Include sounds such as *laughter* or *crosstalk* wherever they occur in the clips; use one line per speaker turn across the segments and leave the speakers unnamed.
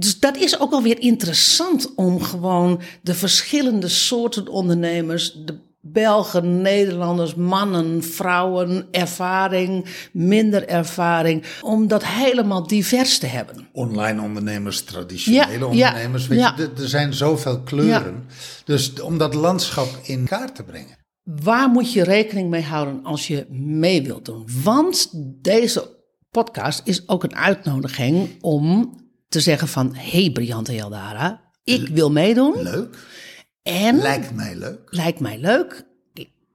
dus dat is ook wel weer interessant om gewoon de verschillende soorten ondernemers, de Belgen, Nederlanders, mannen, vrouwen, ervaring, minder ervaring, om dat helemaal divers te hebben.
Online ondernemers, traditionele
Ja,
ondernemers.
ja,
weet
ja.
je, er- er zijn zoveel kleuren. Dus om dat landschap in kaart te brengen.
Waar moet je rekening mee houden als je mee wilt doen? Want deze podcast is ook een uitnodiging om te zeggen van... hey Briante Jaldara, ik wil meedoen
Leuk.
en
Lijkt mij leuk.
lijkt mij leuk.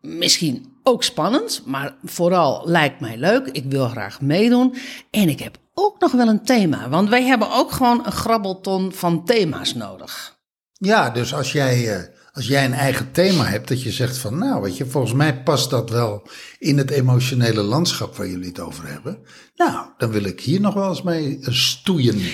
Misschien ook spannend, maar vooral lijkt mij leuk. Ik wil graag meedoen. En ik heb ook nog wel een thema, want wij hebben ook gewoon een grabbelton van thema's nodig.
Ja, dus als jij, eh, als jij een eigen thema hebt, dat je zegt van, nou, weet je, volgens mij past dat wel in het emotionele landschap waar jullie het over hebben. Nou, dan wil ik hier nog wel eens mee stoeien.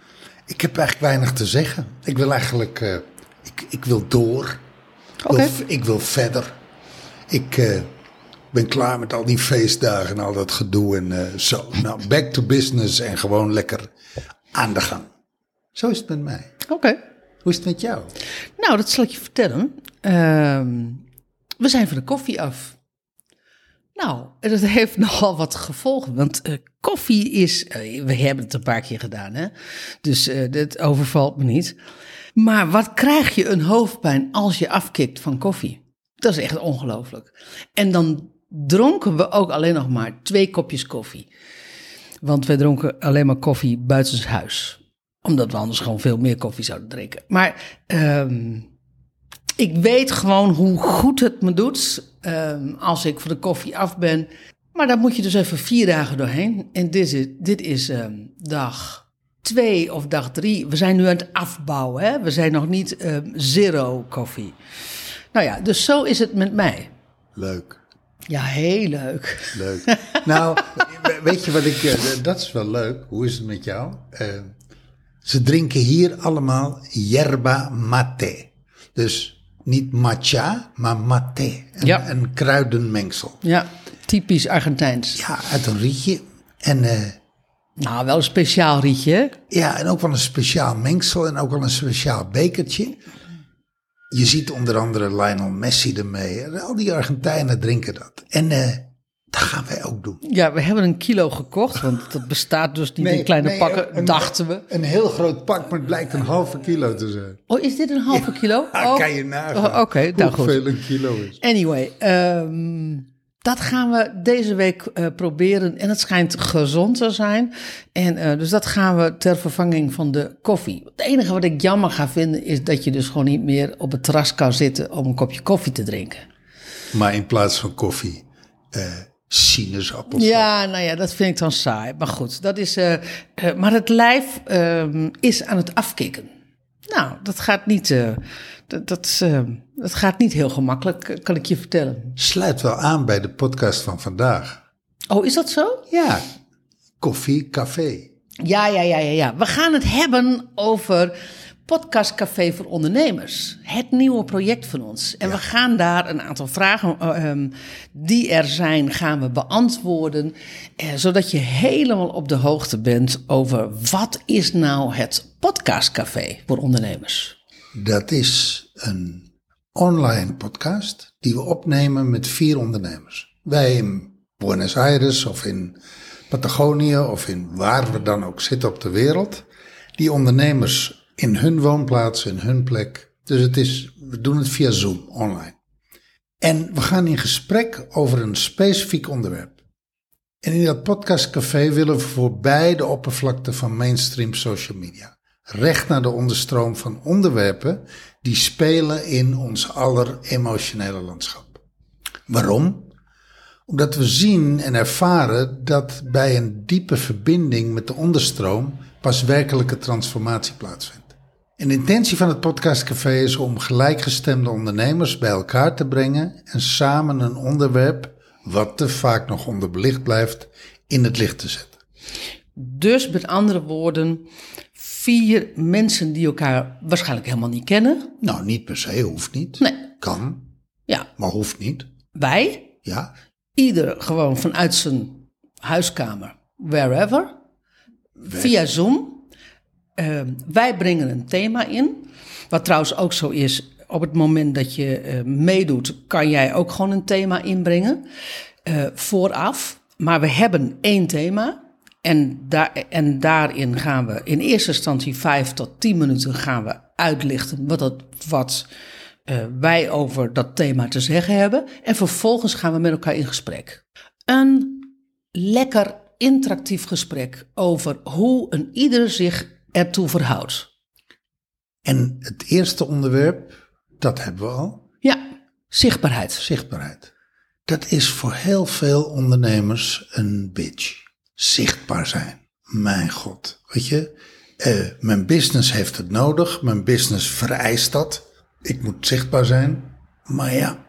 Ik heb eigenlijk weinig te zeggen. Ik wil eigenlijk, eh, ik, ik wil door. Ik, wil, ik wil verder. Ik eh, ben klaar met al die feestdagen en al dat gedoe en eh, zo. Nou, back to business en gewoon lekker aan de gang. Zo is het met mij.
Oké.
Hoe is het met jou?
Nou, dat zal ik je vertellen. Ehm, we zijn van de koffie af. Nou, dat heeft *laughs* nogal wat gevolgen. Want eh, koffie is. eh, we hebben het een paar keer gedaan, hè? Dus eh dat overvalt me niet. Maar wat krijg je een hoofdpijn als je afkikt van koffie? Dat is echt ongelooflijk. En dan dronken we ook alleen nog maar twee kopjes koffie. Want wij dronken alleen maar koffie buitenshuis. Omdat we anders gewoon veel meer koffie zouden drinken. Maar ehm, ik weet gewoon hoe goed het me doet ehm, als ik van de koffie af ben. Maar daar moet je dus even vier dagen doorheen. En dit is, dit is ehm, dag twee of dag drie. We zijn nu aan het afbouwen. Hè? We zijn nog niet ehm, zero koffie. Nou ja, dus zo is het met mij.
Leuk.
Ja, heel leuk.
Leuk. nou, weet je wat ik. eh, Dat is wel leuk. Hoe is het met jou? Ze drinken hier allemaal yerba mate. Dus niet matcha, maar mate. Een,
Ja.
een kruidenmengsel.
Ja, typisch Argentijns.
Ja, uit een rietje. En, eh,
Nou, wel een speciaal rietje. hè?
ja, en ook wel een speciaal mengsel en ook wel een speciaal bekertje. Je ziet onder andere Lionel Messi ermee. Al die Argentijnen drinken dat. En eh, dat gaan wij ook doen.
Ja, we hebben een kilo gekocht, want dat bestaat dus niet in kleine
nee,
pakken,
een-
dachten we.
Een heel groot pak, maar het blijkt een halve kilo te zijn.
Oh, is dit een halve kilo? *laughs* Oh,
kan je nagaan
oh, Oké, nou goed.
hoeveel een kilo is.
Anyway, ehm, dat gaan we deze week eh, proberen. En het schijnt gezond te zijn. En eh, dus dat gaan we ter vervanging van de koffie. Het enige wat ik jammer ga vinden is dat je dus gewoon niet meer op het terras kan zitten om een kopje koffie te drinken.
Maar in plaats van koffie, eh sinaasappels.
Ja, nou ja, dat vind ik dan saai. Maar goed, dat is. eh, eh, maar het lijf ehm, is aan het afkicken. Nou, dat gaat niet. eh, dat, dat, dat gaat niet heel gemakkelijk, kan ik je vertellen.
Sluit wel aan bij de podcast van vandaag.
Oh, is dat zo?
Ja, koffie, café.
Ja, ja, ja, ja, ja. We gaan het hebben over Podcast Café voor Ondernemers. Het nieuwe project van ons. En we gaan daar een aantal vragen eh, ehm, die er zijn, gaan we beantwoorden. Eh, zodat je helemaal op de hoogte bent over wat is nou het Podcast Café voor Ondernemers.
Dat is een online podcast die we opnemen met vier ondernemers. Wij in Buenos Aires of in Patagonië of in waar we dan ook zitten op de wereld. Die ondernemers in hun woonplaats, in hun plek. Dus het is, we doen het via Zoom online. En we gaan in gesprek over een specifiek onderwerp. En in dat podcastcafé willen we voorbij de oppervlakte van mainstream social media. Recht naar de onderstroom van onderwerpen die spelen in ons aller emotionele landschap. Waarom? Omdat we zien en ervaren dat bij een diepe verbinding met de onderstroom pas werkelijke transformatie plaatsvindt. En de intentie van het podcastcafé is om gelijkgestemde ondernemers bij elkaar te brengen en samen een onderwerp, wat te vaak nog onderbelicht blijft, in het licht te zetten.
Dus met andere woorden, vier mensen die elkaar waarschijnlijk helemaal niet kennen.
Nou, niet per se, hoeft niet.
Nee.
Kan,
Ja,
maar hoeft niet.
wij,
Ja,
ieder gewoon vanuit zijn huiskamer, wherever, via Zoom. Eh, wij brengen een thema in. Wat trouwens ook zo is, op het moment dat je eh, meedoet, kan jij ook gewoon een thema inbrengen. eh, vooraf. Maar we hebben één thema. En, daar, en daarin gaan we in eerste instantie vijf tot tien minuten gaan we uitlichten wat, dat, wat eh, wij over dat thema te zeggen hebben. En vervolgens gaan we met elkaar in gesprek. Een lekker interactief gesprek over hoe een ieder zich ertoe verhoudt.
en het eerste onderwerp, dat hebben we al,
Ja, zichtbaarheid.
zichtbaarheid. Dat is voor heel veel ondernemers een bitch. Zichtbaar zijn. Mijn god. Weet je, eh, mijn business heeft het nodig. Mijn business vereist dat. Ik moet zichtbaar zijn. Maar ja,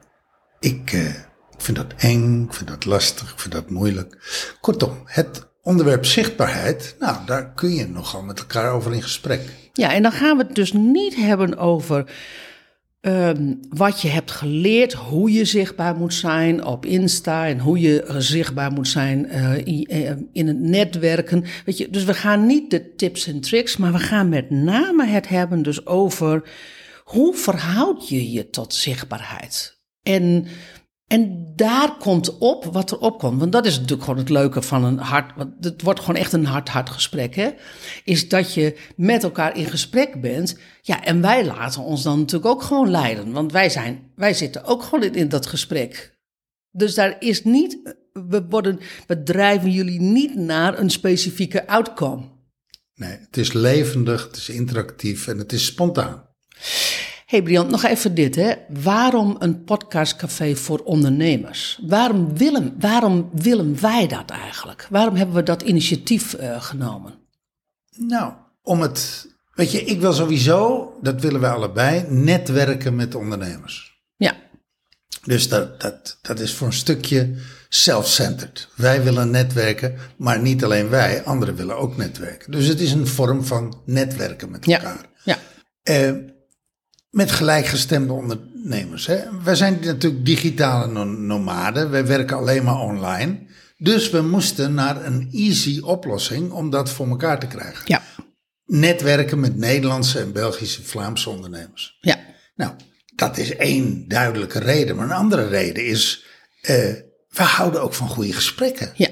ik, eh, ik vind dat eng. Ik vind dat lastig. Ik vind dat moeilijk. Kortom, het onderwerp zichtbaarheid. Nou, daar kun je nogal met elkaar over in gesprek.
Ja, en dan gaan we het dus niet hebben over ehm, wat je hebt geleerd, hoe je zichtbaar moet zijn op Insta en hoe je eh, zichtbaar moet zijn eh, in, eh, in het netwerken. Weet je, dus we gaan niet de tips en tricks, maar we gaan met name het hebben dus over hoe verhoud je je tot zichtbaarheid. En en daar komt op wat er opkomt. Want dat is natuurlijk gewoon het leuke van een hard. Want het wordt gewoon echt een hard-hard gesprek. Hè? Is dat je met elkaar in gesprek bent. Ja, en wij laten ons dan natuurlijk ook gewoon leiden. Want wij, zijn, wij zitten ook gewoon in, in dat gesprek. Dus daar is niet. We, worden, we drijven jullie niet naar een specifieke outcome.
Nee, het is levendig, het is interactief en het is spontaan.
Hey Brian, nog even dit. Hè. Waarom een podcastcafé voor ondernemers? Waarom willen, waarom willen wij dat eigenlijk? Waarom hebben we dat initiatief eh, genomen?
Nou, om het. Weet je, ik wil sowieso, dat willen wij allebei, netwerken met ondernemers.
Ja,
Dus dat, dat, dat is voor een stukje self-centered. Wij willen netwerken, maar niet alleen wij, anderen willen ook netwerken. Dus het is een vorm van netwerken met
ja,
elkaar.
ja,
Eh, met gelijkgestemde ondernemers. Hè. Wij zijn natuurlijk digitale no- nomaden. Wij werken alleen maar online. Dus we moesten naar een easy oplossing om dat voor elkaar te krijgen.
ja,
Netwerken met Nederlandse en Belgische Vlaamse ondernemers.
ja.
Nou, dat is één duidelijke reden. Maar een andere reden is, eh, we houden ook van goede gesprekken.
ja.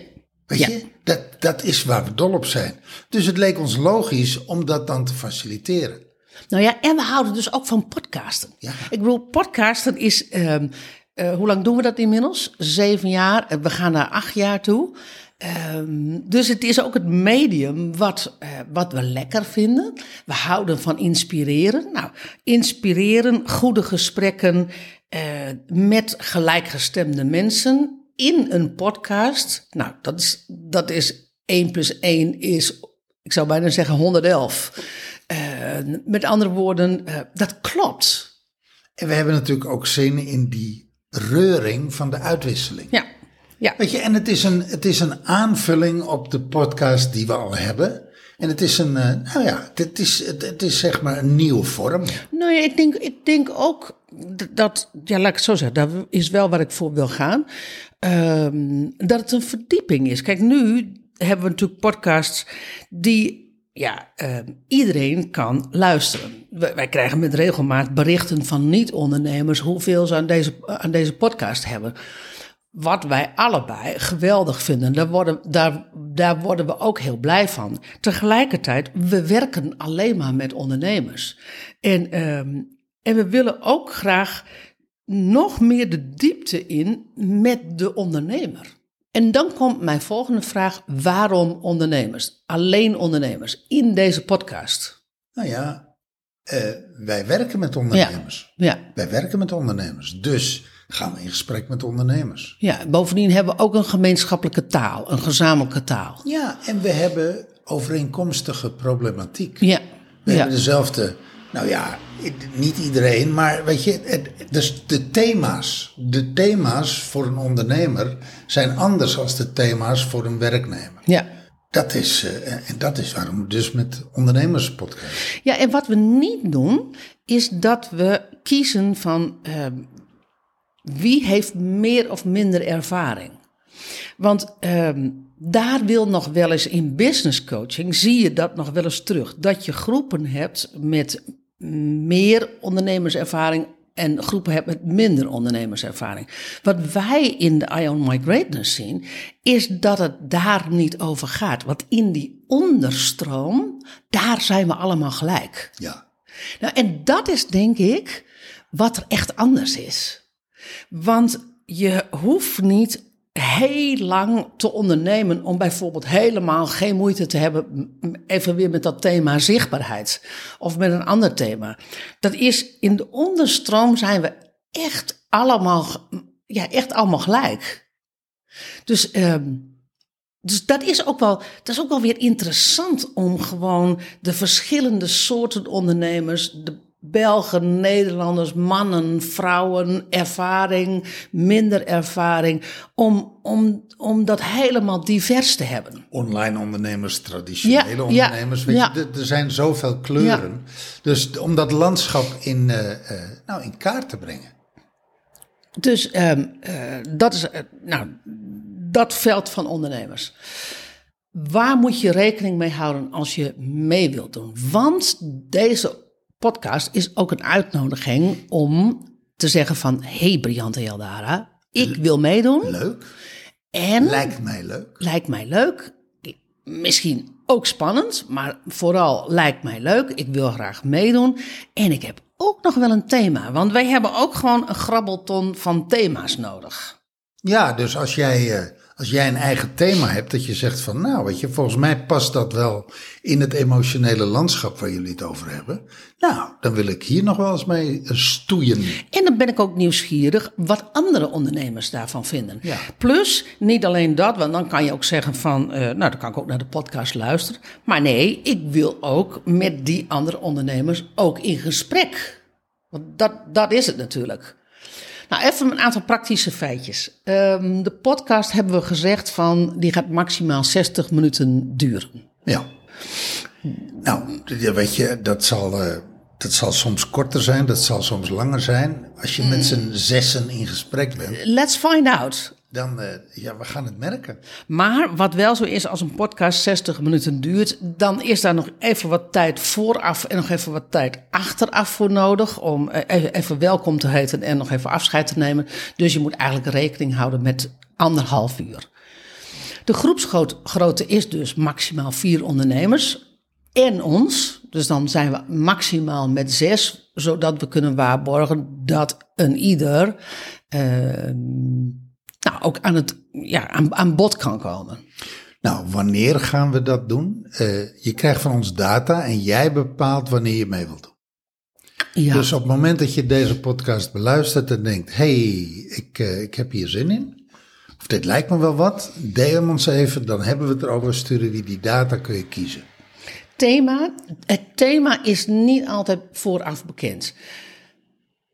Weet
Ja.
je, dat, dat is waar we dol op zijn. Dus het leek ons logisch om dat dan te faciliteren.
Nou ja, en we houden dus ook van podcasten.
Ja.
Ik bedoel, podcasten is. ehm, eh, hoe lang doen we dat inmiddels? Zeven jaar. Eh, We gaan naar acht jaar toe. Ehm, dus het is ook het medium wat, eh, wat we lekker vinden. We houden van inspireren. Nou, inspireren, goede gesprekken eh, met gelijkgestemde mensen in een podcast. Nou, dat is, dat is 1 plus 1 is, ik zou bijna zeggen 111. Eh, met andere woorden, eh, dat klopt.
En we hebben natuurlijk ook zin in die reuring van de uitwisseling.
Ja, ja,
Weet je, en het is, een, het is een aanvulling op de podcast die we al hebben. En het is een, eh, nou ja, het is, het, het is zeg maar een nieuwe vorm.
Nou ja, ik denk, ik denk ook dat, ja, laat ik het zo zeggen, dat is wel waar ik voor wil gaan. Ehm, dat het een verdieping is. Kijk, nu hebben we natuurlijk podcasts die ja, ehm, iedereen kan luisteren. Wij, wij krijgen met regelmaat berichten van niet-ondernemers hoeveel ze aan deze, aan deze podcast hebben. Wat wij allebei geweldig vinden. Daar worden, daar, daar worden we ook heel blij van. Tegelijkertijd, we werken alleen maar met ondernemers. En, ehm, en we willen ook graag nog meer de diepte in met de ondernemer. En dan komt mijn volgende vraag: waarom ondernemers? Alleen ondernemers in deze podcast.
Nou ja, eh, wij werken met ondernemers.
Ja,
Wij werken met ondernemers. Dus gaan we in gesprek met ondernemers.
ja. Bovendien hebben we ook een gemeenschappelijke taal, een gezamenlijke taal.
Ja, en we hebben overeenkomstige problematiek.
Ja.
We
ja.
hebben dezelfde, nou ja, niet iedereen, maar weet je, het, dus de thema's, de thema's voor een ondernemer zijn anders dan de thema's voor een werknemer.
ja.
Dat is, eh, en dat is waarom we dus met ondernemerspodcast.
Ja, en wat we niet doen, is dat we kiezen van ehm, wie heeft meer of minder ervaring. Want ehm, daar wil nog wel eens in business coaching, zie je dat nog wel eens terug. Dat je groepen hebt met meer ondernemerservaring en groepen hebt met minder ondernemerservaring. Wat wij in de Ion My Greatness zien, is dat het daar niet over gaat. Want in die onderstroom, daar zijn we allemaal gelijk.
Ja.
Nou, en dat is denk ik wat er echt anders is. Want je hoeft niet heel lang te ondernemen om bijvoorbeeld helemaal geen moeite te hebben, even weer met dat thema zichtbaarheid of met een ander thema. Dat is in de onderstroom zijn we echt allemaal, ja, echt allemaal gelijk. Dus, ehm, dus dat is ook wel, dat is ook wel weer interessant om gewoon de verschillende soorten ondernemers, de Belgen, Nederlanders, mannen, vrouwen, ervaring, minder ervaring, om, om, om dat helemaal divers te hebben.
Online ondernemers, traditionele
Ja, ja,
ondernemers. Weet
ja.
je, er, zijn zoveel kleuren. Dus om dat landschap in, eh, eh, nou, in kaart te brengen.
Dus ehm, eh, dat is nou, dat veld van ondernemers. Waar moet je rekening mee houden als je mee wilt doen? Want deze podcast is ook een uitnodiging om te zeggen van... hey Briante Jaldara, ik wil meedoen
Leuk.
en
Lijkt mij leuk.
lijkt mij leuk. Misschien ook spannend, maar vooral lijkt mij leuk. Ik wil graag meedoen. En ik heb ook nog wel een thema. Want wij hebben ook gewoon een grabbelton van thema's nodig.
Ja, dus als jij, eh, als jij een eigen thema hebt, dat je zegt van, nou, weet je, volgens mij past dat wel in het emotionele landschap waar jullie het over hebben. Nou, dan wil ik hier nog wel eens mee stoeien.
En dan ben ik ook nieuwsgierig wat andere ondernemers daarvan vinden.
Ja.
Plus, niet alleen dat, want dan kan je ook zeggen van, eh, nou dan kan ik ook naar de podcast luisteren. Maar nee, ik wil ook met die andere ondernemers ook in gesprek. Want dat, dat is het natuurlijk. Nou, even een aantal praktische feitjes. Ehm, de podcast hebben we gezegd van, die gaat maximaal 60 minuten duren.
Ja. Nou, weet je, dat zal, eh, dat zal soms korter zijn, dat zal soms langer zijn. Als je met z'n zessen in gesprek bent,
Let's find out.
Dan, eh, ja, we gaan het merken.
Maar wat wel zo is, als een podcast 60 minuten duurt, dan is daar nog even wat tijd vooraf en nog even wat tijd achteraf voor nodig. Om eh, even, welkom te heten en nog even afscheid te nemen. Dus je moet eigenlijk rekening houden met anderhalf uur. De groepsgrootte is dus maximaal vier ondernemers en ons. Dus dan zijn we maximaal met zes, zodat we kunnen waarborgen dat een ieder eh, nou, ook aan, het, ja, aan, aan bod kan komen.
Nou, wanneer gaan we dat doen? Eh, je krijgt van ons data en jij bepaalt wanneer je mee wilt doen.
Ja,
Dus op het moment dat je deze podcast beluistert en denkt: hey, ik, eh, ik heb hier zin in. Of dit lijkt me wel wat. Deel hem ons even, dan hebben we het erover. Sturen wie die data kun je kiezen.
thema, het thema is niet altijd vooraf bekend.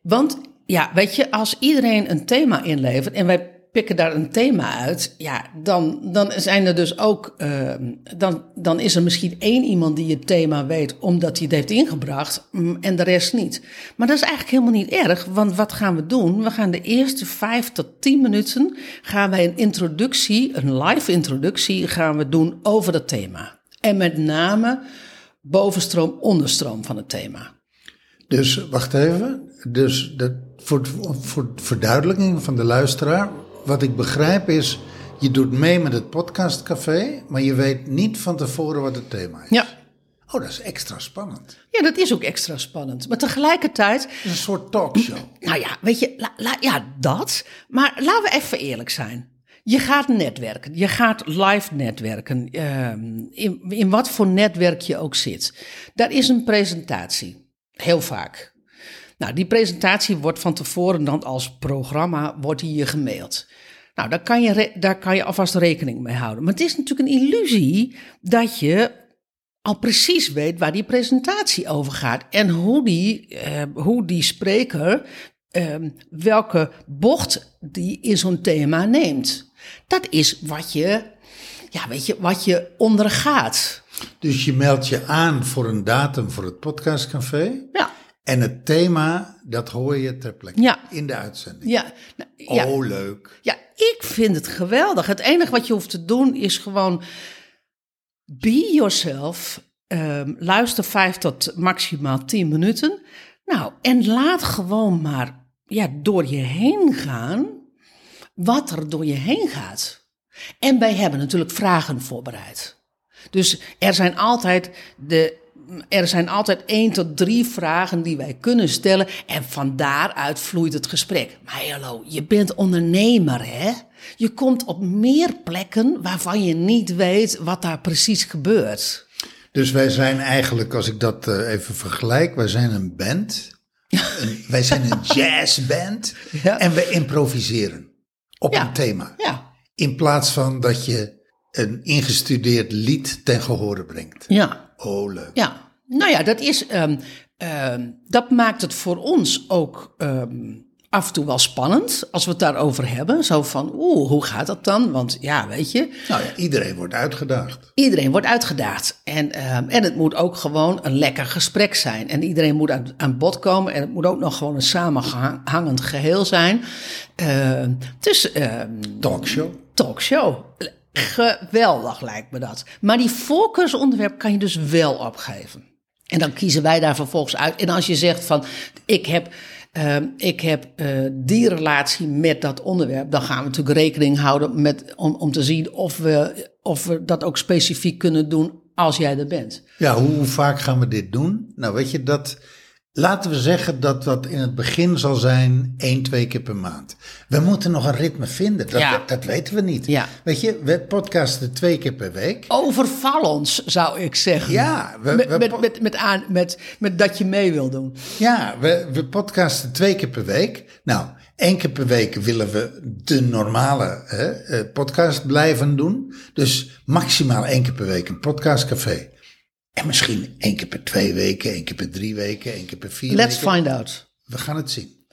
Want ja, weet je, als iedereen een thema inlevert en wij pikken daar een thema uit, ja, dan, dan zijn er dus ook, eh, dan, dan is er misschien één iemand die het thema weet omdat hij het heeft ingebracht mm, en de rest niet. Maar dat is eigenlijk helemaal niet erg, want wat gaan we doen? We gaan de eerste vijf tot tien minuten gaan wij een introductie, een live introductie, gaan we doen over dat thema. En met name bovenstroom, onderstroom van het thema.
Dus wacht even. Dus dat, voor, voor verduidelijking van de luisteraar. Wat ik begrijp is, je doet mee met het podcastcafé, maar je weet niet van tevoren wat het thema is.
Ja.
Oh, dat is extra spannend.
Ja, dat is ook extra spannend. Maar tegelijkertijd,
Het is een soort talkshow.
nou ja, weet je, la- la- ja, dat. Maar laten we even eerlijk zijn. Je gaat netwerken, je gaat live netwerken, ehm, in, in wat voor netwerk je ook zit. Daar is een presentatie, heel vaak. Nou, die presentatie wordt van tevoren dan als programma, wordt die je gemaild. Nou, daar kan, je daar kan je alvast rekening mee houden. Maar het is natuurlijk een illusie dat je al precies weet waar die presentatie over gaat. En hoe die, eh, hoe die spreker eh, welke bocht die in zo'n thema neemt. Dat is wat je, ja, weet je, wat je ondergaat.
Dus je meldt je aan voor een datum voor het podcastcafé.
Ja.
En het thema, dat hoor je ter plekke
Ja.
in de uitzending.
Ja, nou, ja.
Oh, leuk.
Ja, ik vind het geweldig. Het enige wat je hoeft te doen is gewoon be yourself. Ehm, luister vijf tot maximaal tien minuten. Nou, en laat gewoon maar ja, door je heen gaan wat er door je heen gaat. En wij hebben natuurlijk vragen voorbereid. Dus er zijn altijd de. Er zijn altijd één tot drie vragen die wij kunnen stellen en van daaruit vloeit het gesprek. Maar hallo, je bent ondernemer hè? Je komt op meer plekken waarvan je niet weet wat daar precies gebeurt.
Dus wij zijn eigenlijk, als ik dat eh, even vergelijk, wij zijn een band. *laughs* Een- wij zijn een jazzband. *laughs*
Ja.
En we improviseren op
Ja.
een thema.
Ja,
In plaats van dat je een ingestudeerd lied ten gehore brengt.
ja.
Oh, leuk.
Ja, nou ja, dat is. ehm, ehm, dat maakt het voor ons ook ehm, af en toe wel spannend als we het daarover hebben. Zo van, oeh, hoe gaat dat dan? Want ja, weet je,
Nou ja, iedereen wordt uitgedaagd.
iedereen wordt uitgedaagd. En, en het moet ook gewoon een lekker gesprek zijn. En iedereen moet aan, aan bod komen. En het moet ook nog gewoon een samenhangend geheel zijn. Dus ehm,
Talkshow.
talkshow. Geweldig lijkt me dat. Maar die voorkeursonderwerp kan je dus wel opgeven. En dan kiezen wij daar vervolgens uit. En als je zegt van ik heb, ehm, ik heb eh, die relatie met dat onderwerp, dan gaan we natuurlijk rekening houden met, om, om te zien of we, of we dat ook specifiek kunnen doen als jij er bent.
Ja, hoe, hoe vaak gaan we dit doen? Nou, weet je, dat. Laten we zeggen dat dat in het begin zal zijn één, twee keer per maand. We moeten nog een ritme vinden. Dat,
Ja.
dat weten we niet.
Ja.
Weet je, we podcasten twee keer per week.
Overval ons, zou ik zeggen.
Ja, we-
met,
we-
met, met, met, aan, met, met dat je mee wil doen.
Ja, we, we podcasten twee keer per week. Nou, één keer per week willen we de normale hè, eh, podcast blijven doen. Dus maximaal één keer per week een podcastcafé. En misschien één keer per twee weken, één keer per drie weken, één keer per vier
Let's
weken.
find out.
We gaan het zien.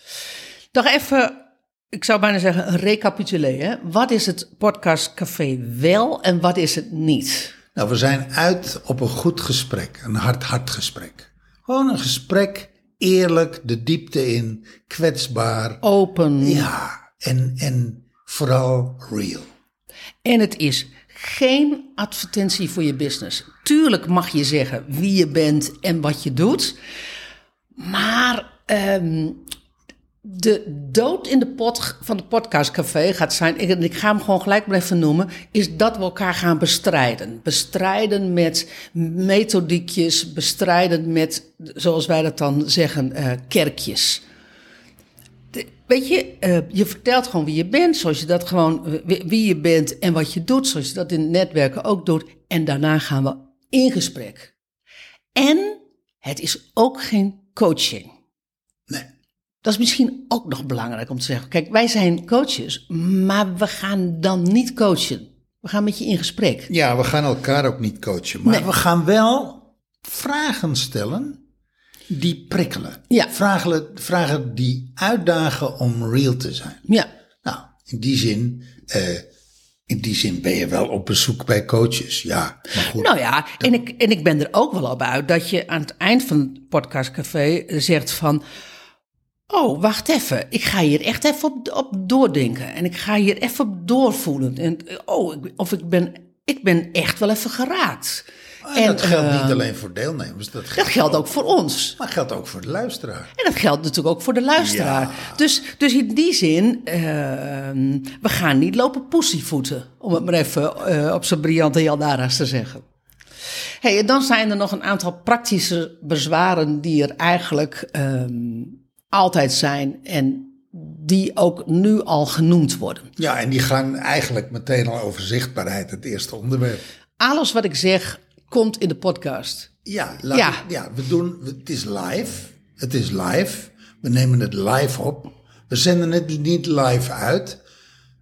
Nog even, ik zou bijna zeggen. Hè? Wat is het podcastcafé wel en wat is het niet?
Nou, we zijn uit op een goed gesprek, een hard-hard gesprek. Gewoon een gesprek, eerlijk, de diepte in, kwetsbaar.
Open.
Ja, en, en vooral real.
En het is geen advertentie voor je business. Tuurlijk mag je zeggen wie je bent en wat je doet. Maar ehm, de dood in de pot van het podcastcafé gaat zijn, ik, ik ga hem gewoon gelijk even noemen, is dat we elkaar gaan bestrijden. Bestrijden met methodiekjes, bestrijden met, zoals wij dat dan zeggen, eh, kerkjes. Weet je, eh, je vertelt gewoon wie je bent, zoals je dat gewoon, eh, wie, wie je bent en wat je doet, zoals je dat in netwerken ook doet. En daarna gaan we in gesprek. En het is ook geen coaching.
Nee.
Dat is misschien ook nog belangrijk om te zeggen. Kijk, wij zijn coaches, maar we gaan dan niet coachen. We gaan met je in gesprek.
Ja, we gaan elkaar ook niet coachen. Maar
Nee.
we gaan wel vragen stellen die prikkelen.
Ja.
Vragen, vragen die uitdagen om real te zijn.
Ja,
Nou, in die zin, eh, in die zin ben je wel op bezoek bij coaches. Ja, maar goed.
nou ja, en ik, en ik ben er ook wel op uit dat je aan het eind van het podcastcafé zegt van... Oh, wacht even. Ik ga hier echt even op, op doordenken. En ik ga hier even op doorvoelen. En, oh, ik- of ik ben, ik ben echt wel even geraakt.
En dat geldt niet alleen voor deelnemers. Dat geldt,
Dat geldt ook voor ons.
Maar geldt ook voor de luisteraar.
En dat geldt natuurlijk ook voor de luisteraar.
Ja.
Dus, dus in die zin, ehm, we gaan niet lopen pussyvoeten. Om het maar even eh, op zijn briljante Jaldara's te zeggen. Hey, en dan zijn er nog een aantal praktische bezwaren die er eigenlijk ehm, altijd zijn. En die ook nu al genoemd worden.
Ja, en die gaan eigenlijk meteen al over zichtbaarheid, het eerste onderwerp.
Alles wat ik zeg, komt in de podcast.
Ja, laat
Ja.
ik- ja we doen, het is live. Het is live. We nemen het live op. We zenden het niet live uit.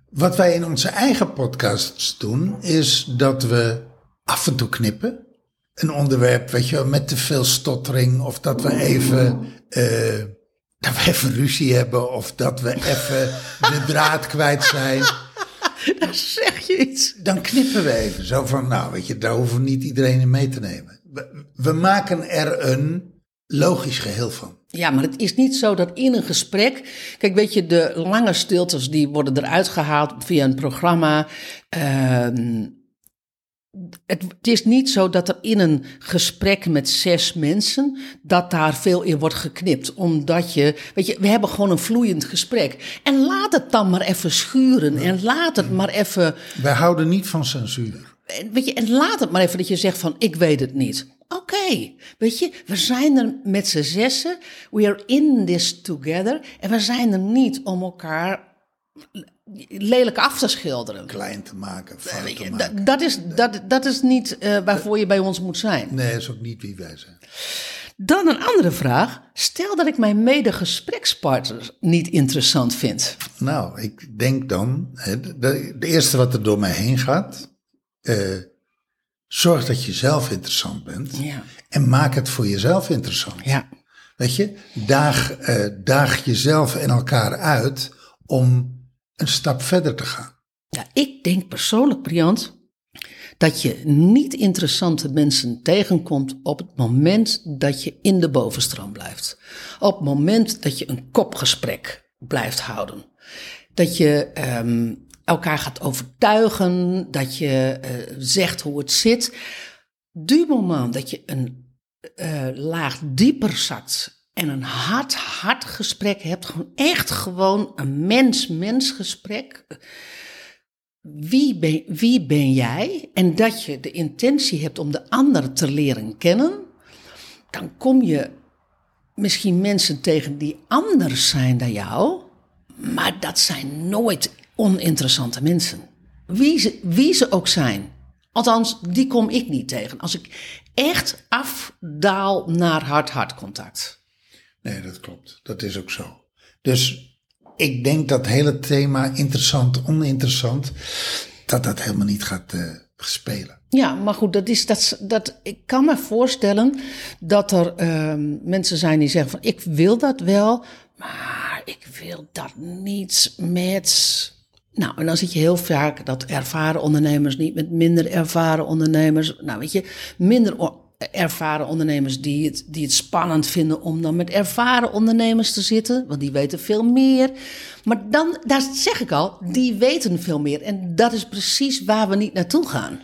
Wat wij in onze eigen podcasts doen, is dat we af en toe knippen. een onderwerp, weet je, wel, met te veel stottering. Of dat we even, eh, dat we even ruzie hebben. Of dat we even de draad kwijt zijn. *laughs*
Dan zeg je iets.
Dan knippen we even. Zo van, nou, weet je, daar hoeven we niet iedereen in mee te nemen. We, we maken er een logisch geheel van.
Ja, maar het is niet zo dat in een gesprek. Kijk, weet je, de lange stiltes die worden eruit gehaald via een programma. Ehm, het, het is niet zo dat er in een gesprek met zes mensen. dat daar veel in wordt geknipt. Omdat je. Weet je, we hebben gewoon een vloeiend gesprek. En laat het dan maar even schuren. En laat het maar even.
Wij houden niet van censuur.
En Weet je, en laat het maar even dat je zegt van ik weet het niet. Oké, weet je, we zijn er met z'n zessen. We are in this together. En we zijn er niet om elkaar lelijk af te schilderen.
Klein te maken, fout te maken.
dat, dat, is, dat, dat is niet eh, waarvoor je bij ons moet zijn.
Nee, dat is ook niet wie wij zijn.
Dan een andere vraag. Stel dat ik mijn mede-gesprekspartner niet interessant vind.
Nou, ik denk dan, de, de eerste wat er door mij heen gaat, eh, zorg dat je zelf interessant bent
Ja.
en maak het voor jezelf interessant.
Ja.
Weet je, daag, eh, daag jezelf en elkaar uit om een stap verder te gaan.
Ja, ik denk persoonlijk, Briant, dat je niet interessante mensen tegenkomt op het moment dat je in de bovenstroom blijft. Op het moment dat je een kopgesprek blijft houden. Dat je ehm, elkaar gaat overtuigen, dat je eh, zegt hoe het zit. Du moment dat je een eh, laag dieper zakt en een hard, hard gesprek hebt, gewoon echt gewoon een mens-mens gesprek. Wie ben, wie ben jij? En dat je de intentie hebt om de ander te leren kennen, dan kom je misschien mensen tegen die anders zijn dan jou, maar dat zijn nooit oninteressante mensen. Wie ze, wie ze ook zijn. Althans, die kom ik niet tegen. Als ik echt afdaal naar hard-hard contact.
Nee, dat klopt. Dat is ook zo. Dus ik denk dat hele thema interessant, oninteressant, dat dat helemaal niet gaat eh, spelen.
Ja, maar goed, dat is, dat, dat, ik kan me voorstellen dat er ehm, mensen zijn die zeggen van ik wil dat wel, maar ik wil dat niet met... Nou, en dan zit je heel vaak dat ervaren ondernemers niet met minder ervaren ondernemers. Nou, weet je, minder ervaren ondernemers die het, die het spannend vinden om dan met ervaren ondernemers te zitten, want die weten veel meer. Maar dan, daar zeg ik al, die weten veel meer. En dat is precies waar we niet naartoe gaan.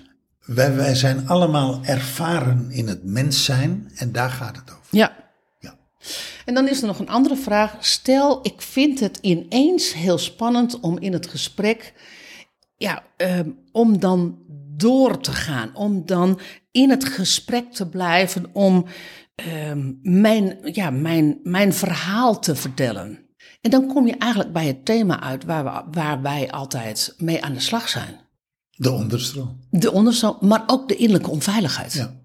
Wij, wij zijn allemaal ervaren in het mens zijn en daar gaat het over.
Ja.
Ja.
En dan is er nog een andere vraag. Stel, ik vind het ineens heel spannend om in het gesprek, ja, ehm, om dan door te gaan, om dan in het gesprek te blijven, om ehm, mijn, ja, mijn, mijn verhaal te vertellen. En dan kom je eigenlijk bij het thema uit waar, we, waar wij altijd mee aan de slag zijn.
De onderstroom.
De onderstroom, maar ook de innerlijke onveiligheid.
Ja.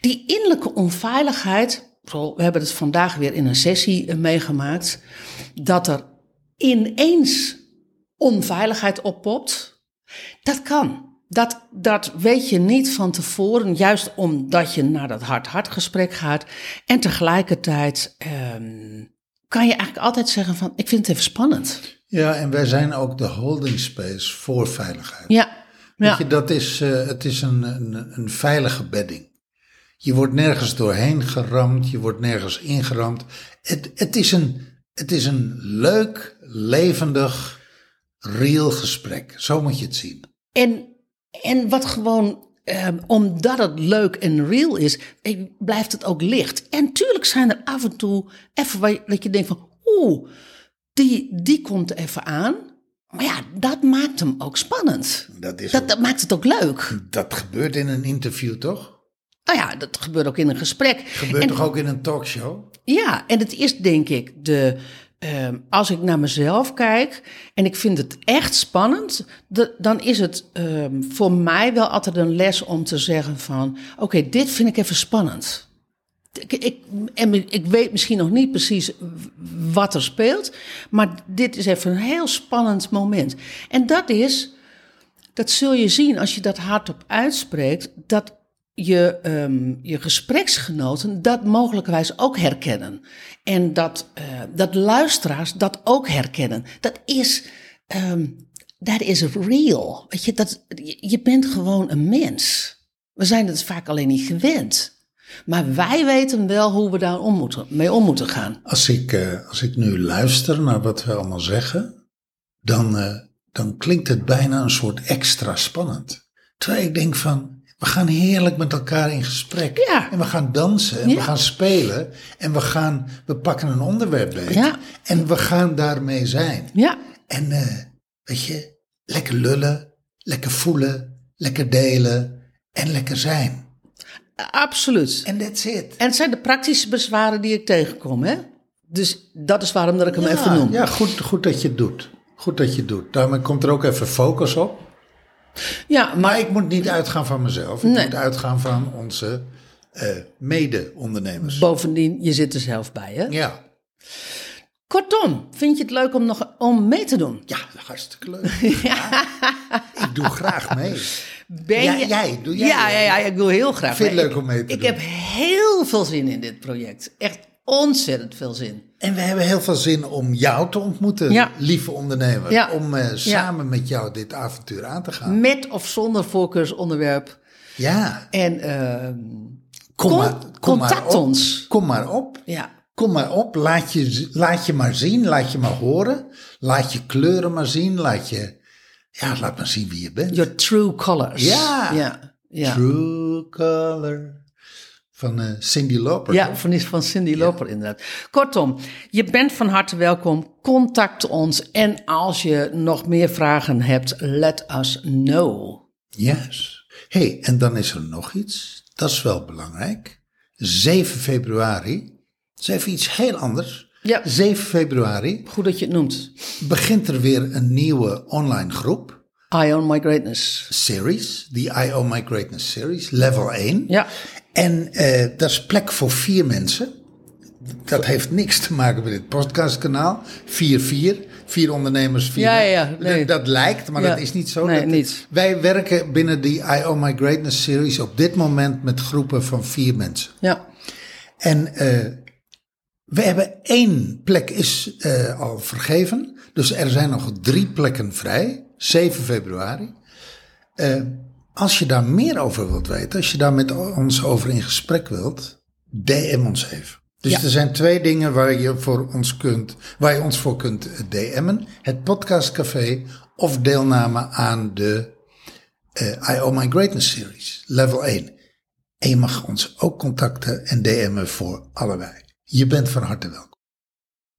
Die innerlijke onveiligheid, we hebben het vandaag weer in een sessie eh, meegemaakt, dat er ineens onveiligheid oppopt. Dat kan. Dat, dat weet je niet van tevoren, juist omdat je naar dat hard-hard gesprek gaat. En tegelijkertijd ehm, kan je eigenlijk altijd zeggen van, ik vind het even spannend.
ja, en wij zijn ook de holding space voor veiligheid.
Ja,
Weet
ja.
je, dat is, eh, het is een, een, een veilige bedding. Je wordt nergens doorheen geramd, je wordt nergens ingeramd. Het, het, is, een, het is een leuk, levendig, real gesprek. Zo moet je het zien.
En, en wat gewoon, ehm, omdat het leuk en real is, eh, blijft het ook licht. En tuurlijk zijn er af en toe even waar je, dat je denkt van, oeh, die, die komt even aan. Maar ja, dat maakt hem ook spannend.
Dat, is
Dat,
ook-
dat maakt het ook leuk.
dat gebeurt in een interview, toch?
Nou ja, dat gebeurt ook in een gesprek.
Gebeurt
En-
toch ook in een talkshow?
Ja, en het is denk ik de. Ehm, als ik naar mezelf kijk en ik vind het echt spannend, dan is het ehm, voor mij wel altijd een les om te zeggen van, oké, dit vind ik even spannend. Ik, ik, en ik weet misschien nog niet precies wat er speelt, maar dit is even een heel spannend moment. En dat is, dat zul je zien als je dat hardop uitspreekt, dat je, ehm, je gespreksgenoten dat mogelijkwijs ook herkennen. En dat, eh, dat luisteraars dat ook herkennen. Dat is, ehm, dat is real. Weet je, dat, je bent gewoon een mens. We zijn het vaak alleen niet gewend. Maar wij weten wel hoe we daar om moeten, mee om moeten gaan.
Als ik, eh, als ik nu luister naar wat we allemaal zeggen, dan, eh, dan klinkt het bijna een soort extra spannend. Terwijl ik denk van, we gaan heerlijk met elkaar in gesprek.
Ja.
En we gaan dansen en
Ja.
we gaan spelen. En we, gaan, we pakken een onderwerp beet.
Ja.
En we gaan daarmee zijn.
Ja,
En eh, weet je, lekker lullen, lekker voelen, lekker delen en lekker zijn.
absoluut.
En that's it.
En het zijn de praktische bezwaren die ik tegenkom, hè? Dus dat is waarom dat ik hem even noem.
Ja, goed, goed dat je het doet. Goed dat je het doet. Daarmee komt er ook even focus op.
Ja, maar
Maar ik moet niet uitgaan van mezelf. Ik
Nee.
moet uitgaan van onze eh, mede-ondernemers.
bovendien, je zit er zelf bij, hè?
Ja.
Kortom, vind je het leuk om nog om mee te doen?
ja, hartstikke leuk. *laughs* Ja. Ik doe graag mee.
Ben
Ja,
je...
jij, doe jij.
Ja, ja, ja, ik doe heel graag
Vind je
mee.
het leuk om mee te
ik
doen?
heb heel veel zin in dit project. Echt ontzettend veel zin.
En we hebben heel veel zin om jou te ontmoeten,
Ja.
lieve ondernemer.
Ja.
Om eh, samen met jou dit avontuur aan te gaan.
Met of zonder voorkeursonderwerp.
Ja.
En ehm,
Kom
con-
maar, kom maar
contact
op.
ons.
Kom maar op.
Ja,
Kom maar op, laat je, laat je maar zien, laat je maar horen. Laat je kleuren maar zien, laat je... Ja, laat maar zien wie je bent.
your true colors.
Ja.
Ja, ja.
True Color van eh, Cindy Lauper.
Ja, van, van Cindy Loper inderdaad. Kortom, je bent van harte welkom. Contact ons. En als je nog meer vragen hebt, let us know.
Yes. hey, en dan is er nog iets. Dat is wel belangrijk. 7 februari. Dat is even iets heel anders.
Ja.
7 februari
Goed dat je het noemt.
begint er weer een nieuwe online groep.
I Own My Greatness.
Series. Die I Own My Greatness Series. Level 1.
Ja.
En eh dat is plek voor vier mensen. Dat heeft niks te maken met dit podcastkanaal. 4-4. Vier ondernemers, vier
Ja, ja, nee.
Dat, dat lijkt, maar
Ja.
dat is niet zo.
Nee,
Dat-
niet.
Wij werken binnen die I Own My Greatness series op dit moment met groepen van vier mensen.
Ja.
En eh, we hebben één plek is eh, al vergeven. Dus er zijn nog drie plekken vrij. 7 februari. Eh, als je daar meer over wilt weten, als je daar met ons over in gesprek wilt, DM ons even. Dus
Ja.
er zijn twee dingen waar je, voor ons kunt, waar je ons voor kunt DM'en. Het podcastcafé of deelname aan de eh, I Own My Greatness series, level 1. En je mag ons ook contacten en DM'en voor allebei. Je bent van harte welkom.